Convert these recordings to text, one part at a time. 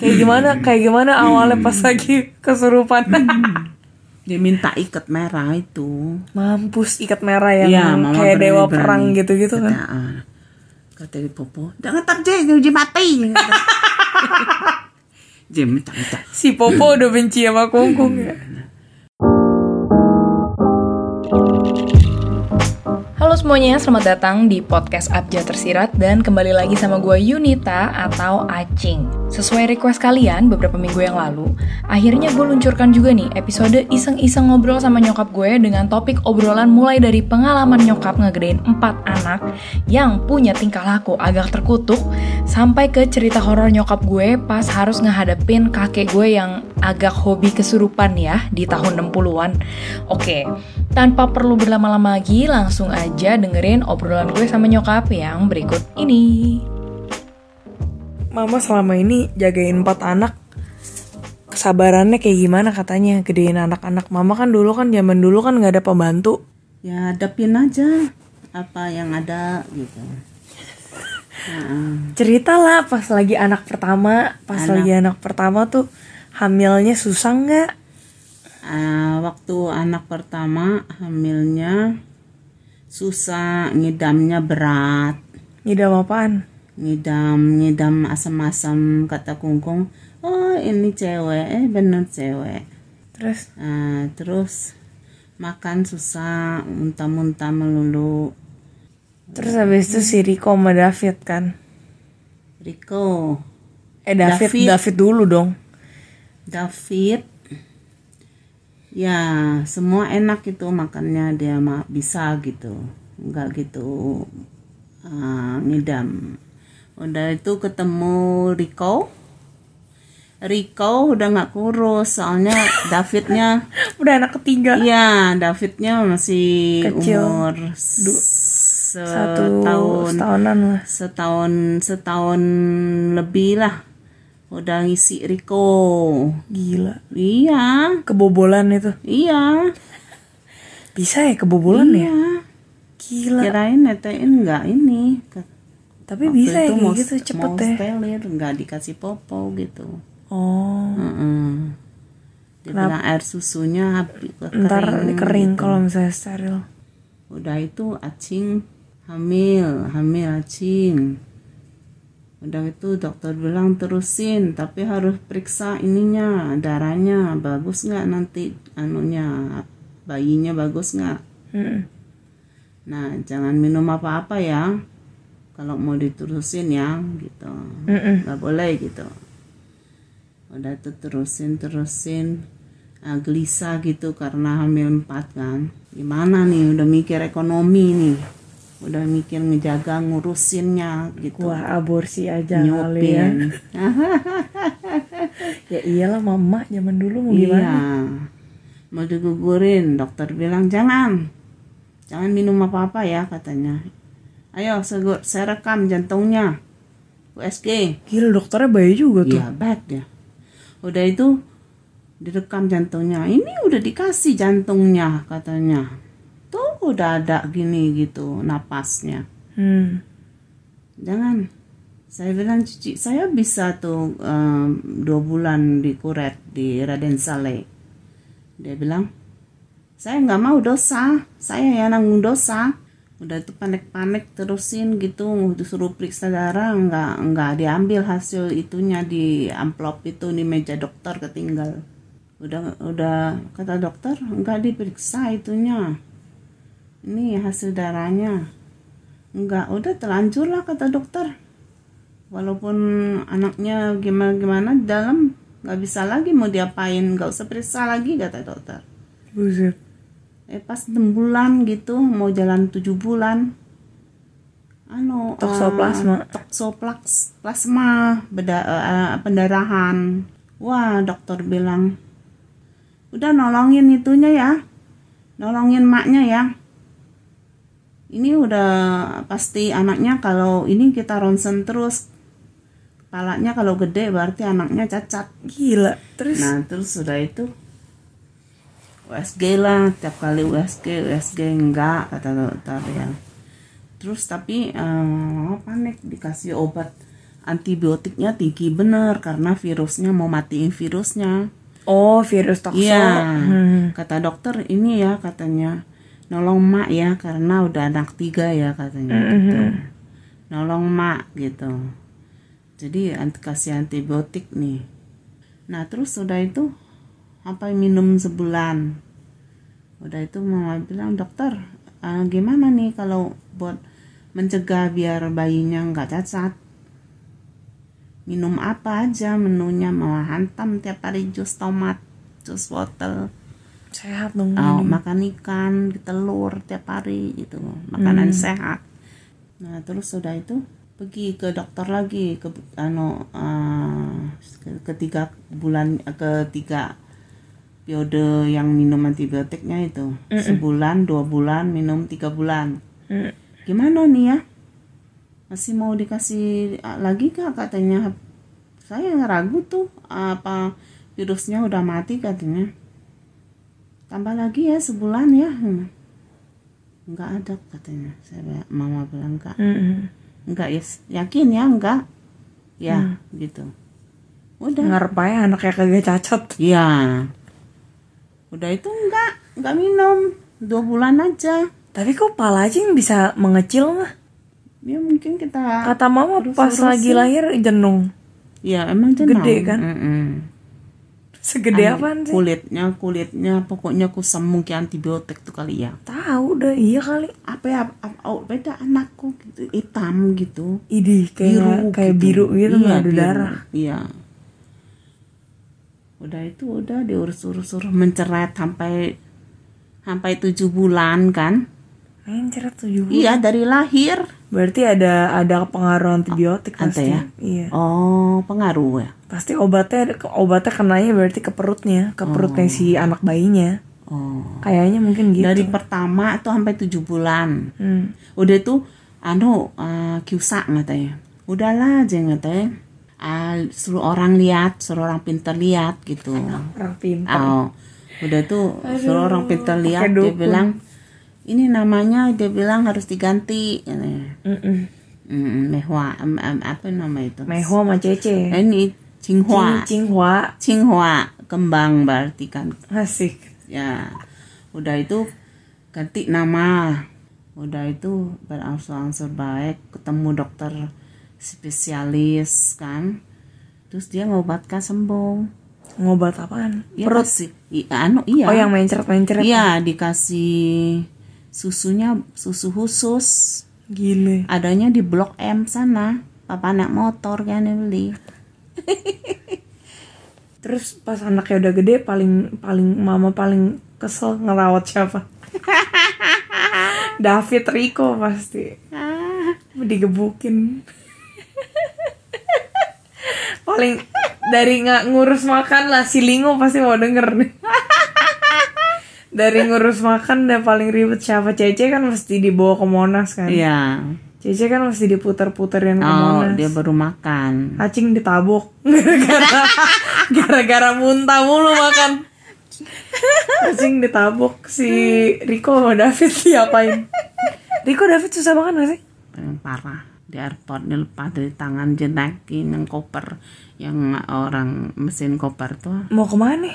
Kayak gimana kayak gimana awalnya pas lagi kesurupan. dia minta ikat merah itu Mampus ikat merah yang Iya, Mama kayak dewa berani-berani. perang gitu-gitu kan. kata, ah, kata di popo jangan terjadi uji mati dia minta minta Si Popo udah benci sama Kungkung ya. Halo semuanya, selamat datang di podcast Abjad Tersirat dan kembali lagi sama gue Yunita atau Acing. Sesuai request kalian beberapa minggu yang lalu, akhirnya gue luncurkan juga nih episode iseng-iseng ngobrol sama nyokap gue dengan topik obrolan mulai dari pengalaman nyokap ngegedein 4 anak yang punya tingkah laku agak terkutuk sampai ke cerita horor nyokap gue pas harus ngehadapin kakek gue yang agak hobi kesurupan ya di tahun 60-an. Oke, tanpa perlu berlama-lama lagi, langsung aja dengerin obrolan gue sama nyokap yang berikut ini. Mama selama ini jagain empat anak, kesabarannya kayak gimana katanya gedein anak-anak. Mama kan dulu kan zaman dulu kan nggak ada pembantu. ya hadapin aja apa yang ada gitu Heeh. Cerita lah pas lagi anak pertama, pas Anak. lagi anak pertama tuh hamilnya susah nggak? Ah, waktu anak pertama hamilnya susah ngidamnya berat Ngidam apaan? ngidam ngidam asam-asam kata kungkung oh ini cewek eh bener cewek Terus Ah, terus makan susah muntah-muntah melulu terus habis itu si Riko sama David kan? Riko Eh David, David. David dulu dong. David ya semua enak itu makannya dia mah bisa gitu nggak gitu ah, ngidam udah itu ketemu Riko Riko udah nggak kurus soalnya Davidnya Udah anak ketiga. Iya, Davidnya masih Kecil. umur Du- setahun Satu setahunan lah. setahun setahun lebih lah udah ngisi Riko Gila. iya Kebobolan itu. iya Bisa ya kebobolan ya? iya Gila. kirain netein nggak ini Ke- Tapi waktu bisa ya mau, gitu cepet mau ya. stelir nggak dikasih popo gitu Oh. Heeh. dia bilang air susunya habis Ntar kering kalau misalnya steril. udah itu acing hamil hamil acing udah itu dokter bilang terusin tapi harus periksa ininya darahnya bagus nggak nanti anunya bayinya bagus nggak? Mm-mm. nah jangan minum apa-apa ya kalau mau diterusin ya gitu. Mm-mm. nggak boleh gitu. Udah itu terusin terusin Ah, gelisah gitu karena hamil empat kan. Gimana nih udah mikir ekonomi nih udah mikir ngejaga ngurusinnya gitu Wah aborsi aja kali ya. Ya iyalah mama zaman dulu mau iya gimana? mau digugurin dokter bilang jangan jangan minum apa-apa ya katanya ayo segur saya rekam jantungnya USG Gila dokternya bayi juga tuh. Iya bad ya. Udah itu direkam jantungnya. Ini udah dikasih jantungnya katanya. Udah ada gini gitu napasnya. Hmm. Jangan. Saya bilang cuci saya bisa tuh em, dua bulan di kuret di Raden Saleh. Dia bilang saya nggak mau dosa. Saya yang nanggung dosa. Udah itu panik-panik terusin gitu disuruh periksa darah nggak nggak diambil hasil itunya di amplop itu di meja dokter ketinggal. Udah udah kata dokter nggak diperiksa itunya. Ini hasil darahnya. Enggak, udah terlanjur lah kata dokter. Walaupun anaknya gimana-gimana dalam nggak bisa lagi mau diapain, nggak usah periksa lagi kata dokter. Buset. Eh pas 6 bulan gitu mau jalan 7 bulan. Anu Toksoplasma. eh, toksoplaks plasma beda, eh, pendarahan. Wah, dokter bilang udah nolongin itunya ya. Nolongin maknya ya. Ini udah pasti anaknya kalau ini kita ronsen terus kepalanya kalau gede berarti anaknya cacat. Gila. Terus Nah terus sudah itu USG lah tiap kali USG USG enggak kata dokter ya terus tapi eh, panik dikasih obat antibiotiknya tinggi bener karena virusnya mau matiin virusnya Oh, virus tokso. Iya, Hmm. kata dokter ini ya katanya nolong mak ya karena udah anak tiga ya katanya gitu. Nolong mak gitu. Jadi ant- kasih antibiotik nih. Nah terus udah itu apa minum sebulan. Udah itu mama bilang dokter "eh, gimana nih kalau buat mencegah biar bayinya nggak cacat. Minum apa aja menunya mau hantam tiap hari jus tomat, jus wortel. Sehat dong. Oh, makan ikan, telur tiap hari gitu, makanan Hmm. sehat. Nah, terus sudah itu pergi ke dokter lagi ke ano eh, ke- ketiga bulan eh, ketiga periode yang minum antibiotiknya itu sebulan dua bulan minum tiga bulan Hmm. gimana nih ya masih mau dikasih ah, lagi kak katanya saya ragu tuh apa virusnya udah mati katanya tambah lagi ya sebulan ya Hmm. nggak ada katanya saya mama bilang enggak Mm-mm. enggak ya yakin ya enggak ya gitu udah Ngarep aja anaknya kagak cacat. ya udah itu enggak enggak minum dua bulan aja Tapi kok pala aja yang bisa mengecil mah? ya mungkin kita Kata mama pas lagi lahir jenung. ya emang jenang Gede kan? Mm-mm. Segede apaan sih? kulitnya kulitnya pokoknya kusam mungkin antibiotik tuh kali ya Tahu dah iya kali. apa ya apa, oh, beda anakku gitu hitam gitu Idih kayak kayak biru gitu Iya, ada biru. darah. iya udah itu udah diurus-urus menceret sampai sampai tujuh bulan kan Main cerat tujuh bulan. iya dari lahir Berarti ada ada pengaruh antibiotik Ada pasti. ya? Iya. oh pengaruh ya Pasti obatnya obatnya kenanya berarti ke perutnya, ke perutnya si anak bayinya. oh Kayaknya mungkin gitu. dari pertama tuh sampai tujuh bulan Hmm. udah itu anu uh, kiusak katanya udahlah aja katanya Ah, suruh orang lihat suruh orang pintar lihat gitu Orang pintar. oh udah tuh suruh orang pintar lihat dia bilang ini namanya dia bilang harus diganti katanya. Mm-mm. Mm, mehua em, em, apa nama itu Meho sama Cece. Ini Cinghua Cinghua. Cinghua kembang berarti kan Asik. ya udah itu ganti nama udah itu berangsur-angsur baik ketemu dokter spesialis kan terus dia ngobatkan sembuh Ngobat apaan? ya, Perut sih anu iya Oh yang mencret-mencret. iya dikasih susunya susu khusus Gile. adanya di blok M sana papa naik motor kan yang beli Terus pas anaknya udah gede paling paling mama paling kesel ngerawat siapa? David Rico pasti. Digebukin. paling dari nggak ngurus makan lah si Lingo pasti mau denger nih. Dari ngurus makan udah paling ribet siapa Cece kan mesti dibawa ke Monas kan. iya Cece kan mesti diputer-puterin ke oh Monas. dia baru makan Acing ditabok gara-gara gara-gara muntah mulu makan. Acing ditabok si Riko sama David diapain? Riko David susah makan gak sih? yang parah di airport dilepas dari tangan jenakin yang koper yang orang mesin koper tuh Mau ke mana?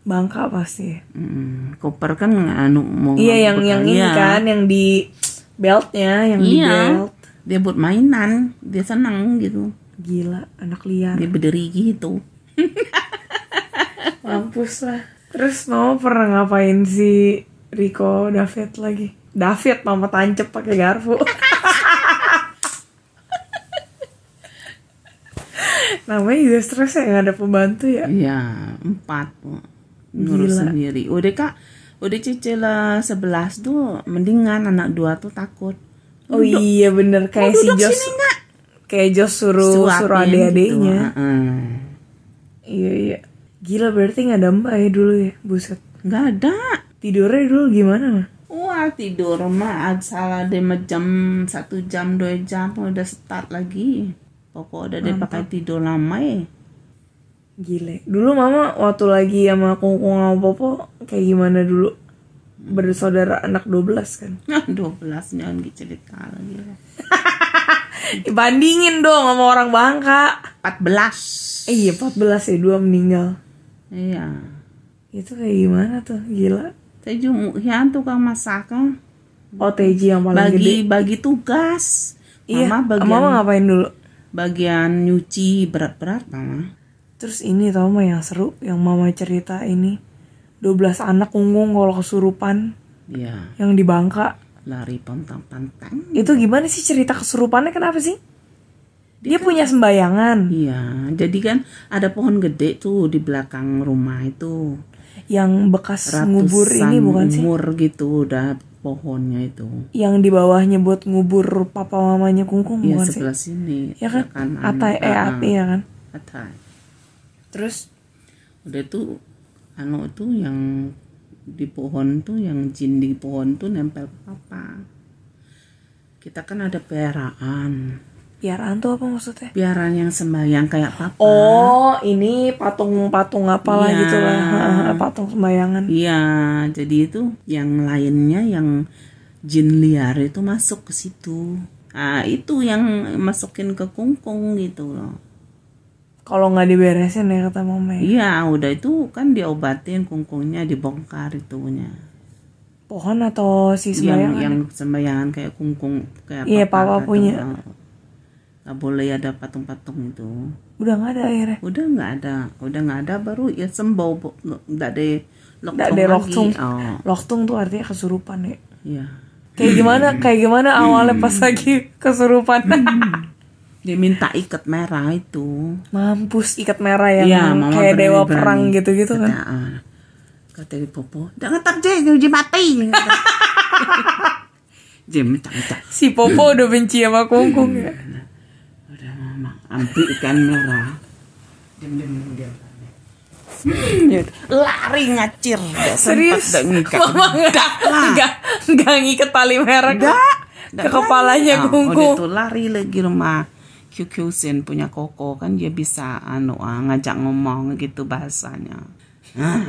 Bangka pasti. mm, koper kan anu mau Iya yang yang ini kan yang di beltnya yang di iya belt. dia buat mainan dia senang gitu Gila anak liar. dia berdiri gitu Mampus lah. Terus mama pernah ngapain si Riko David lagi? David mama tancep pakai garpu. Namanya juga stres ya nggak ada pembantu ya. iya empat. Ngurus Gila. sendiri udah kak udah cicil sebelas tuh mendingan anak dua tuh takut Oh iya bener kayak si duduk Jos. sini? Kayak Jos suruh Suapin suruh adik-adiknya. gitu. Heeh. Iya iya. Gila berarti nggak ada mbak ya dulu ya, buset. nggak ada Tidurnya dulu gimana mah? Wah tidur mah salah deh jam satu jam dua jam udah start lagi. Pokok udah deh pakai tidur lama ya. Gile. Dulu mama waktu lagi sama kungkung sama popo kayak gimana dulu? Bersaudara anak 12 kan. Nah, 12 jangan cerita lagi. Bandingin dong sama orang Bangka. 14 Eh iya 14 ya dua meninggal. iya Itu kayak gimana tuh? Gila. saya ya tukang masak kan. OTG yang paling bagi gede. bagi tugas Iya. mama bagian Mama ngapain dulu? bagian nyuci berat-berat mama Terus ini tau mah yang seru yang mama cerita ini 12 anak unggung kalau kesurupan iya yang di Bangka. lari pantang-pantang Itu gimana sih cerita kesurupannya kenapa sih? Dia punya sembayangan iya jadi kan ada pohon gede tuh di belakang rumah itu yang bekas ratusan ngubur ini bukan sih? umur gitu udah pohonnya itu Yang di bawahnya buat ngubur papa mamanya kungkung Iya bukan sih? sebelah sini Ya kan? Atai eh Ah, api ya kan? atai. Terus udah tuh anu tuh yang di pohon tuh yang jin di pohon tuh nempel ke papa kita kan ada piaraan piaraan tuh apa maksudnya? piaraan yang sembahyang kayak papa Oh, ini patung-patung apalah Iya. gitu lah. Patung sembayangan. iya jadi itu yang lainnya yang jin liar itu masuk ke situ ah itu yang masukin ke kungkung gitu loh Kalau nggak diberesin ya kata mama ya. iya udah itu kan diobatin kungkungnya dibongkar itunya Pohon atau si yang sembayangan? yang sembayangan kayak kungkung kayak Iya, papa papa kata, punya. nggak boleh ada patung-patung itu Udah nggak ada akhirnya. udah nggak ada udah nggak ada baru ya sembuh Bu. nggak ada loktung ada lagi loktung. oh Loktung tuh artinya kesurupan ya. iya Kayak gimana? Kayak gimana awalnya pas lagi kesurupan? dia minta ikat merah itu. Mampus ikat merah yang Iya, Mama kayak dewa berani-berani. perang gitu-gitu kan. kata ah, kata di popo jangan tak je uji mati. Je minta minta. Si Popo udah benci sama kungkung ya. udah mama ambil ikan merah. Diam diam Hmm, lari ngacir. Nggak Serius? nggak ngikat. Mama nggak nggak nggak ngikat tali merah ke, ke kepalanya kungkung. udah tuh lari lagi rumah QQ Sen punya koko kan dia bisa anu ah, ngajak ngomong gitu bahasanya. Ah,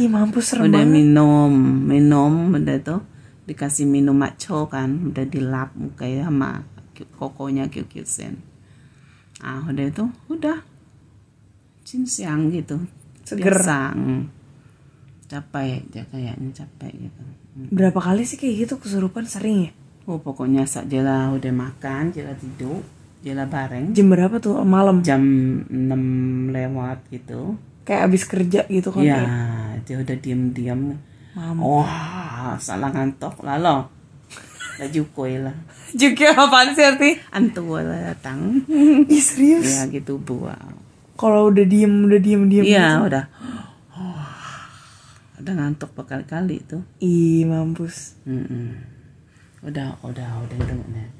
Ih mampus serem udah banget. minum minum udah tuh. Dikasih minum maco kan udah dilap kayak sama kokonya QQ Sen ah udah itu udah. Cin siang gitu. Seger. Mm. capek ya kayaknya capek gitu. Berapa kali sih kayak gitu kesurupan? Sering ya? Oh pokoknya sak jela udah makan, jela tidur, jela bareng Jam berapa tuh malam? jam 6 lewat gitu. Kayak abis kerja gitu kan? Ya, dia udah diem-diem. Mama. Wah, salah ngantok lah lo. Laju kue lah. Juga apaan sih arti? Antu lah datang. Ih serius? ya gitu buah. Kalau udah diem, udah diem, diem. Iya, udah. udah ngantuk berkali-kali tuh. Ih mampus. Mm-mm. Udah, udah, udah itu. Ah,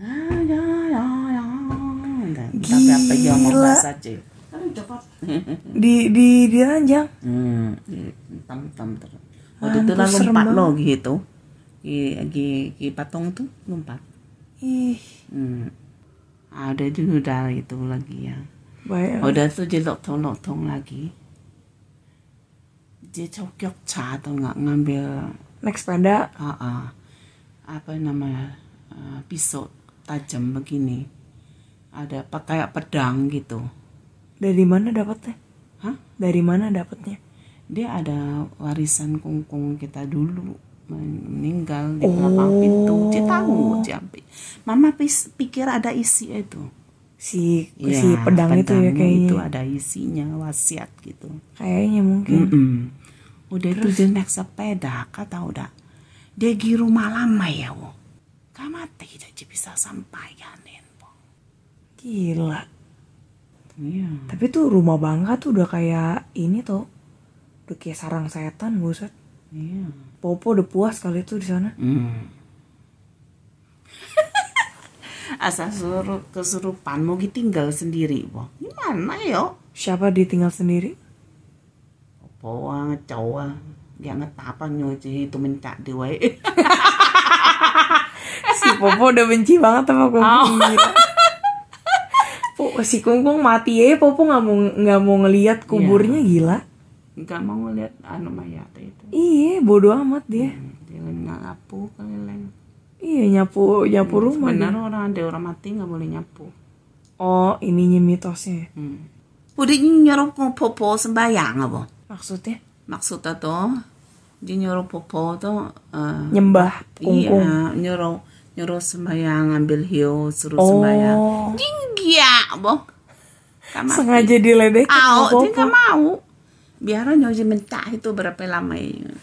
ya, ya, ya. Tapi apa aja mau bahasa cepat. Di di di ranjang. Hmm, tam tam terus. Waktu itu lah lompat lo gitu. Di, di, di patung tuh lompat. Ih, Hmm. Ada dulu udah itu lagi ya. baik. Udah tuh dia loktong loktong lagi. Dia cokok ca atau nggak ngambil Naik sepeda. ah, ah, apa namanya ah, pisau tajam begini. Ada apa kayak pedang gitu. Dari mana dapetnya? Hah? Dari mana dapetnya? dia ada warisan kungkung kita dulu men- meninggal di belakang pintu dia tahu dia ambil. mama pis- pikir ada isi itu Si Ya, si pedang itu ya kayaknya. itu ada isinya wasiat gitu Kayaknya mungkin. Mm-mm. udah itu dia naik sepeda kata udah dia giru malam ya wo kamate tidak bisa sampaikan po Gila. iya Tapi tuh rumah Bangka tuh udah kayak ini tuh. Udah kayak sarang setan, buset. iya Popo udah puas kali tuh di sana. Hmm. Asal suruh kesurupan mau tinggal sendiri, boh. Gimana yo? Siapa ditinggal sendiri? Bawa ngecewa, dia ngetapa nyuci itu mencak di wae. si Popo udah benci banget sama Kungkung gila. Po, si Kungkung mati ya, Popo nggak mau nggak mau ngelihat kuburnya gila. Enggak mau ngeliat anu mayat itu. Iya, bodoh amat dia. Hmm, Dia ngapu keliling. Iya nyapu nyapu rumah. Benar orang ada orang mati nggak boleh nyapu. Oh ininya mitosnya. Hmm. Udah nyuruh popo sembayang apa? Maksudnya Maksudnya tuh, dia nyuruh popo tuh eh, nyembah kungkung. Iya, nyuruh nyuruh sembayang ambil hiu suruh Oh. sembayang. Dia boh. Kamar. Sengaja diledekin Au, dia nggak mau. Biar nyoji mentah itu berapa lama ya.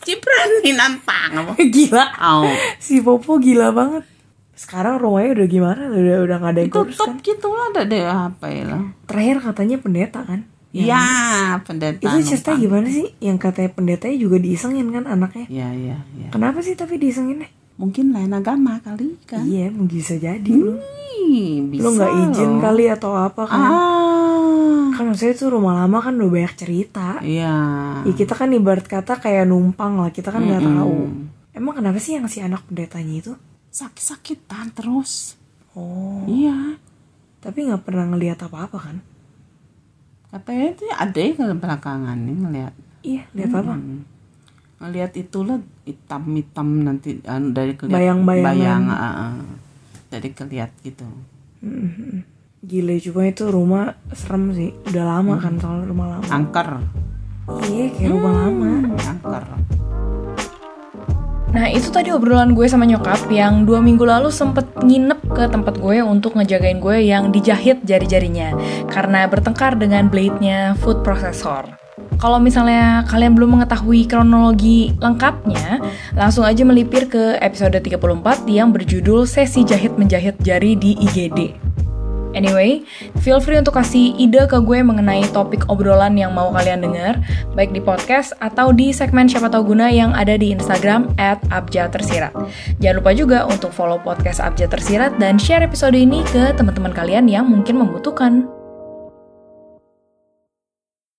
Dia berani nampang. Gila. Au. Si Popo gila banget. Sekarang rumahnya udah gimana? Udah udah gak ada yang kurus Tutup kan? gitu lah, ada deh apa ya lah. Terakhir katanya pendeta kan? Iya, pendeta. Itu cerita gimana sih? Yang katanya pendetanya juga diisengin kan anaknya? Iya, iya, iya. Kenapa sih tapi diisenginnya? Mungkin lain agama kali kan. Iya, bisa jadi. Ih, bisa. Lu nggak izin loh. kali atau apa kan? Ah. Kan maksudnya tuh rumah lama kan udah banyak cerita. Iya. Ya kita kan ibarat kata kayak numpang lah, kita kan nggak Mm-mm. tahu. Emang kenapa sih yang si anak pendetanya itu? Sakit-sakitan terus. Oh, Iya. tapi nggak pernah ngelihat apa-apa kan? Katanya itu ada ke belakangan nih ngeliat. Iya, lihat apa? Hmm. Ngeliat itulah hitam-hitam nanti anu, dari keliat Bayang-bayangan. bayang, ah, ah. dari keliat gitu. Mm-mm. Gila cuma itu rumah serem sih. Udah lama kan soal rumah lama. Angker. Iya, kayak rumah lama. Hmm, angker. Nah itu tadi obrolan gue sama nyokap yang dua minggu lalu sempet nginep ke tempat gue untuk ngejagain gue yang dijahit jari-jarinya karena bertengkar dengan blade-nya food processor. Kalau misalnya kalian belum mengetahui kronologi lengkapnya, langsung aja melipir ke episode 34 yang berjudul Sesi Jahit Menjahit Jari di IGD. Anyway, feel free untuk kasih ide ke gue mengenai topik obrolan yang mau kalian dengar, baik di podcast atau di segmen Siapa Tahu Guna yang ada di Instagram at Abja Tersirat. Jangan lupa juga untuk follow podcast Abja Tersirat dan share episode ini ke teman-teman kalian yang mungkin membutuhkan.